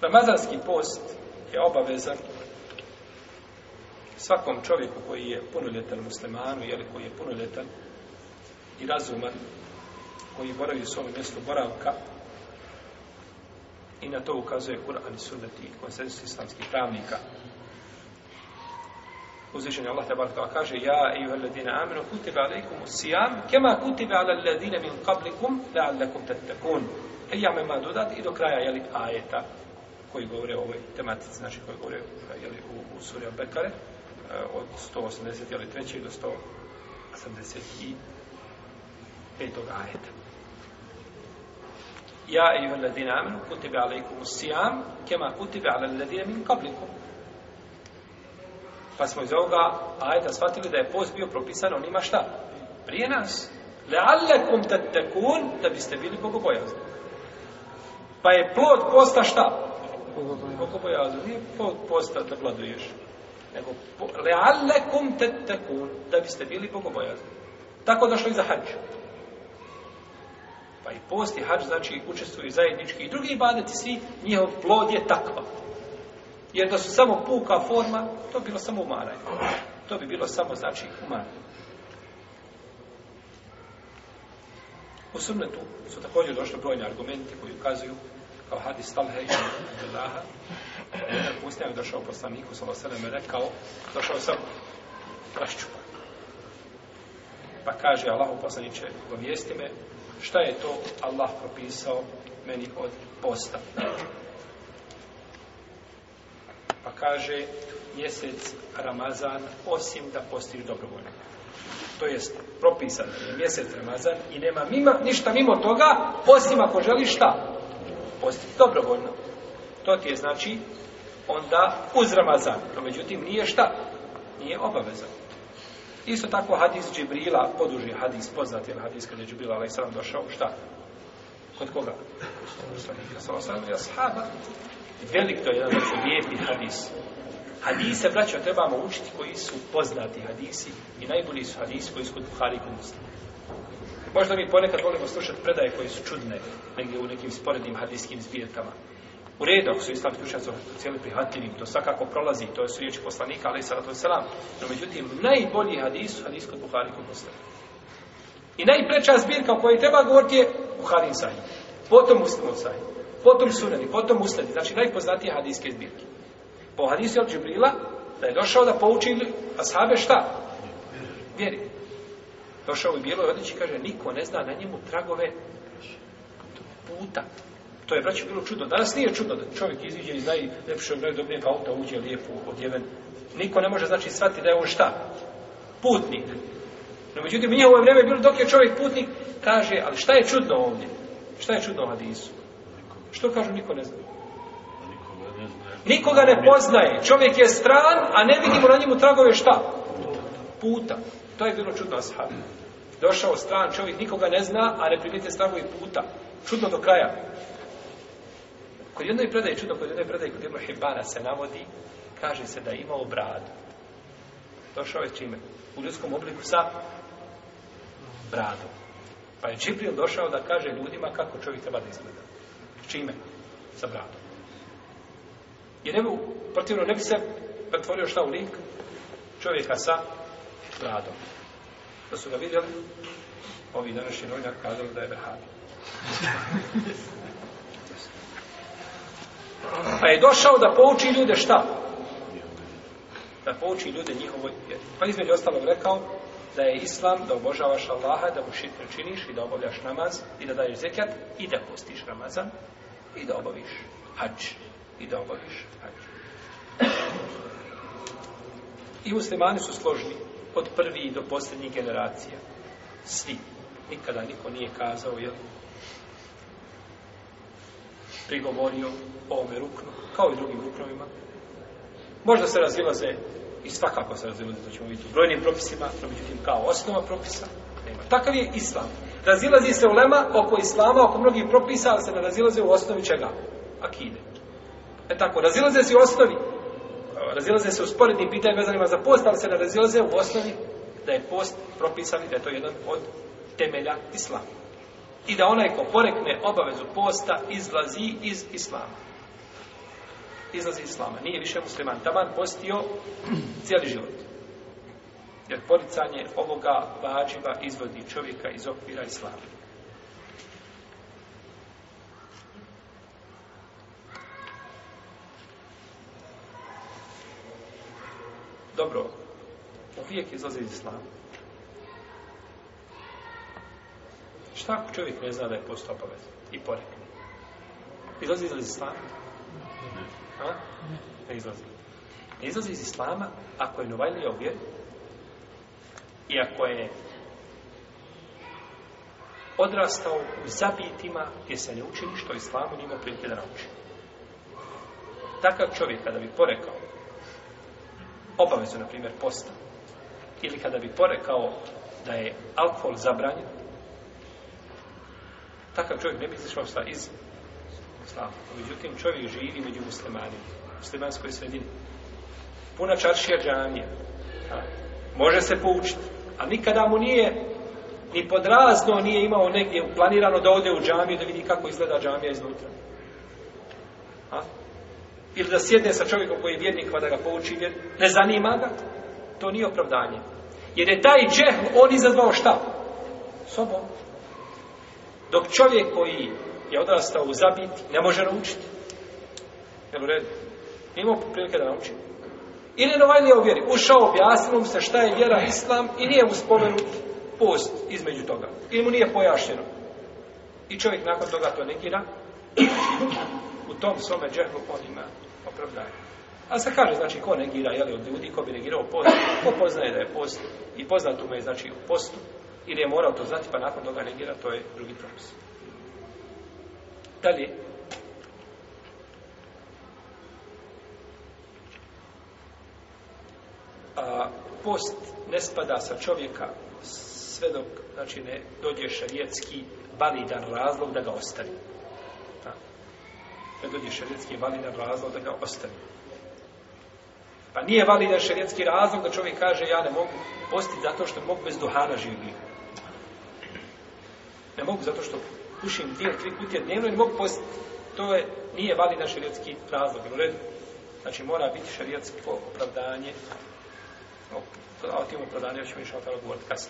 Ramazanski post je obavezan svakom čovjeku koji je punoljetan muslimanu, ili koji je punoljetan i razuman, koji boravi u svom mjestu boravka i na to ukazuje Kur'an i sunnet i konsensus islamskih pravnika. Uzvišen Allah kaže Ja i veledina aminu kutiba alaikum usijam kema kutiba ala ledine min qablikum la'allakum tattakun. E ja me ma dodat i do kraja jeli ajeta koji govore o ovoj tematici, znači koji govore jeli, u, u Suri Bekare e, od 183. do 185. ajeta. Ja i ladina amenu kutibe alaikum usijam kema kutibe ala ladina min kablikum. Pa smo iz ovoga ajeta shvatili da je post bio propisan onima šta? Prije nas. Leallekum tatakun da biste bili bogobojazni. Pa je plod posta šta? oko bojazni. Nije posta da gladuješ. Nego, lealekum da biste bili bogobojazni. Tako došlo i za hađ. Pa i post i hađ, znači, učestvuju zajednički i drugi badeti, svi njihov plod je takva. Jer da su samo puka forma, to bi bilo samo umaranje. To bi bilo samo, znači, umaranje. U sunnetu su također došli brojni argumenti koji ukazuju kao hadis Talhe i Abdullaha, jedan došao poslaniku, sallam, rekao, došao sam raščupan. Pa kaže, Allahu poslaniće, me, šta je to Allah propisao meni od posta? Pa kaže, mjesec Ramazan, osim da postiš dobrovoljno. To jest, propisan je mjesec Ramazan i nema ništa mimo toga, osim ako želiš šta? postiti dobrovoljno. To ti je znači onda uz Ramazan. No, međutim, nije šta? Nije obaveza. Isto tako hadis Džibrila, poduži hadis, poznat je hadis kada je Džibrila, ali sam došao, šta? Kod koga? ashaba. Velik to je jedan znači, lijepi hadis. Hadise, braćo, trebamo učiti koji su poznati hadisi i najbolji su hadisi koji su kod Buhari i muslima. Možda mi ponekad volimo slušati predaje koje su čudne, negdje u nekim sporednim hadijskim zbirkama. U redu, ako su islam u cijeli prihvatljivim, to svakako prolazi, to su riječi poslanika, ali i salatu selam. No međutim, najbolji hadis su hadis kod Buhari kod muslima. I najpreča zbirka o kojoj treba govoriti je Buharin sahih, potom muslimov potom sunani, potom muslani, znači najpoznatije hadijske zbirke. Po hadisu od Džibrila, da je došao da pouči ashabe šta? Vjeri. Došao u bijeloj odjeći i kaže, niko ne zna na njemu tragove puta. To je, već bilo čudno. Danas nije čudno da čovjek iziđe iz najljepšeg, najdobnijeg pa auta, uđe lijepo odjeven. Niko ne može, znači, shvatiti da je on šta? Putnik. No, međutim, u ovo vrijeme bilo dok je čovjek putnik, kaže, ali šta je čudno ovdje? Šta je čudno u hadisu? Što kažu, niko ne zna. Nikoga ne poznaje. Čovjek je stran, a ne vidimo na njemu tragove šta? Puta. To je bilo čudno ashabi. Došao stran čovjek, nikoga ne zna, a ne primijete i puta. Čudno do kraja. Kod jednoj predaje, čudno kod jednoj predaje, kod jednoj Hibana se navodi, kaže se da je imao bradu. Došao je čime? U ljudskom obliku sa bradom. Pa je Čibril došao da kaže ljudima kako čovjek treba da izgleda. Čime? Sa bradom. Jer ne bi, protivno ne bi se pretvorio šta u lik čovjeka sa bradom. Da su ga vidjeli, ovi današnji novinar kazali da je vehabi. Pa je došao da pouči ljude šta? Da pouči ljude njihovo... Pa između ostalog rekao da je islam, da obožavaš Allaha, da mu činiš i da obavljaš namaz i da daješ zekat i da postiš Ramazan i da obaviš hađ i da obaviš I muslimani su složni od prvi do posljednjih generacija. Svi. Nikada niko nije kazao, jel? Prigovorio o ovome ruknu, kao i drugim ruknovima. Možda se razilaze i svakako se razilaze, to ćemo vidjeti u brojnim propisima, no međutim kao osnova propisa nema. Takav je islam. Razilazi se u lema oko islama, oko mnogih propisa, ali se ne razilaze u osnovi čega? Akide. E tako, razilaze se u osnovi, razilaze se u sporednim pitanjima vezanima za post, ali se ne razilaze u osnovi da je post propisan i da je to jedan od temelja islama. I da onaj ko porekne obavezu posta izlazi iz islama. Izlazi iz islama. Nije više musliman. Taman postio cijeli život. Jer poricanje ovoga vađiva izvodi čovjeka iz okvira islama. dobro, uvijek izlazi iz islama. Šta ako čovjek ne zna da je postao obavez i porekne? Izlazi iz islama? A? Ne izlazi. Ne izlazi iz islama ako je novajlija u i ako je odrastao u zabitima gdje se ne uči ništa o islamu njima prijatelja nauči. Takav čovjek kada bi porekao obavezu, na primjer, posta, ili kada bi porekao da je alkohol zabranjen, takav čovjek ne bi izišao iz islama. Međutim, čovjek živi među muslimanima, u muslimanskoj sredini. Puna čaršija džanija. Može se poučiti. A nikada mu nije, ni podrazno nije imao negdje planirano da ode u džamiju, da vidi kako izgleda džamija iznutra. A? ili da sjedne sa čovjekom koji je vjernik pa da ga pouči vjer, ne zanima ga, to nije opravdanje. Jer je taj džeh, on izazvao šta? Sobom. Dok čovjek koji je odrastao u zabiti, ne može naučiti. Jel u redu? Imao prilike da nauči. Ili Novailija u vjeri. Ušao, objasnilo mu se šta je vjera Islam i nije mu spomenut post između toga. Ili mu nije pojašnjeno. I čovjek nakon toga to negira, u tom svome džehlu on ima opravdanje. A se kaže, znači, ko negira, jeli, od ljudi, ko bi negirao post, ko poznaje da je post i poznato mu je, znači, u postu, ili je morao to znati, pa nakon toga negira, to je drugi propis. Dalje, a, post ne spada sa čovjeka sve dok, znači, ne dođe šarijetski validan razlog da ga ostavi kad dođe šerijetski validan razlog da ga ostane. Pa nije validan šerijetski razlog da čovjek kaže ja ne mogu postiti zato što mogu bez duhana živjeti. Ne mogu zato što pušim dvije, tri kutije dnevno i ne mogu postiti. To je, nije validan šerijetski razlog. U redu. Znači mora biti šerijetsko opravdanje. O, o tim opravdanju ćemo išao govoriti kasnije.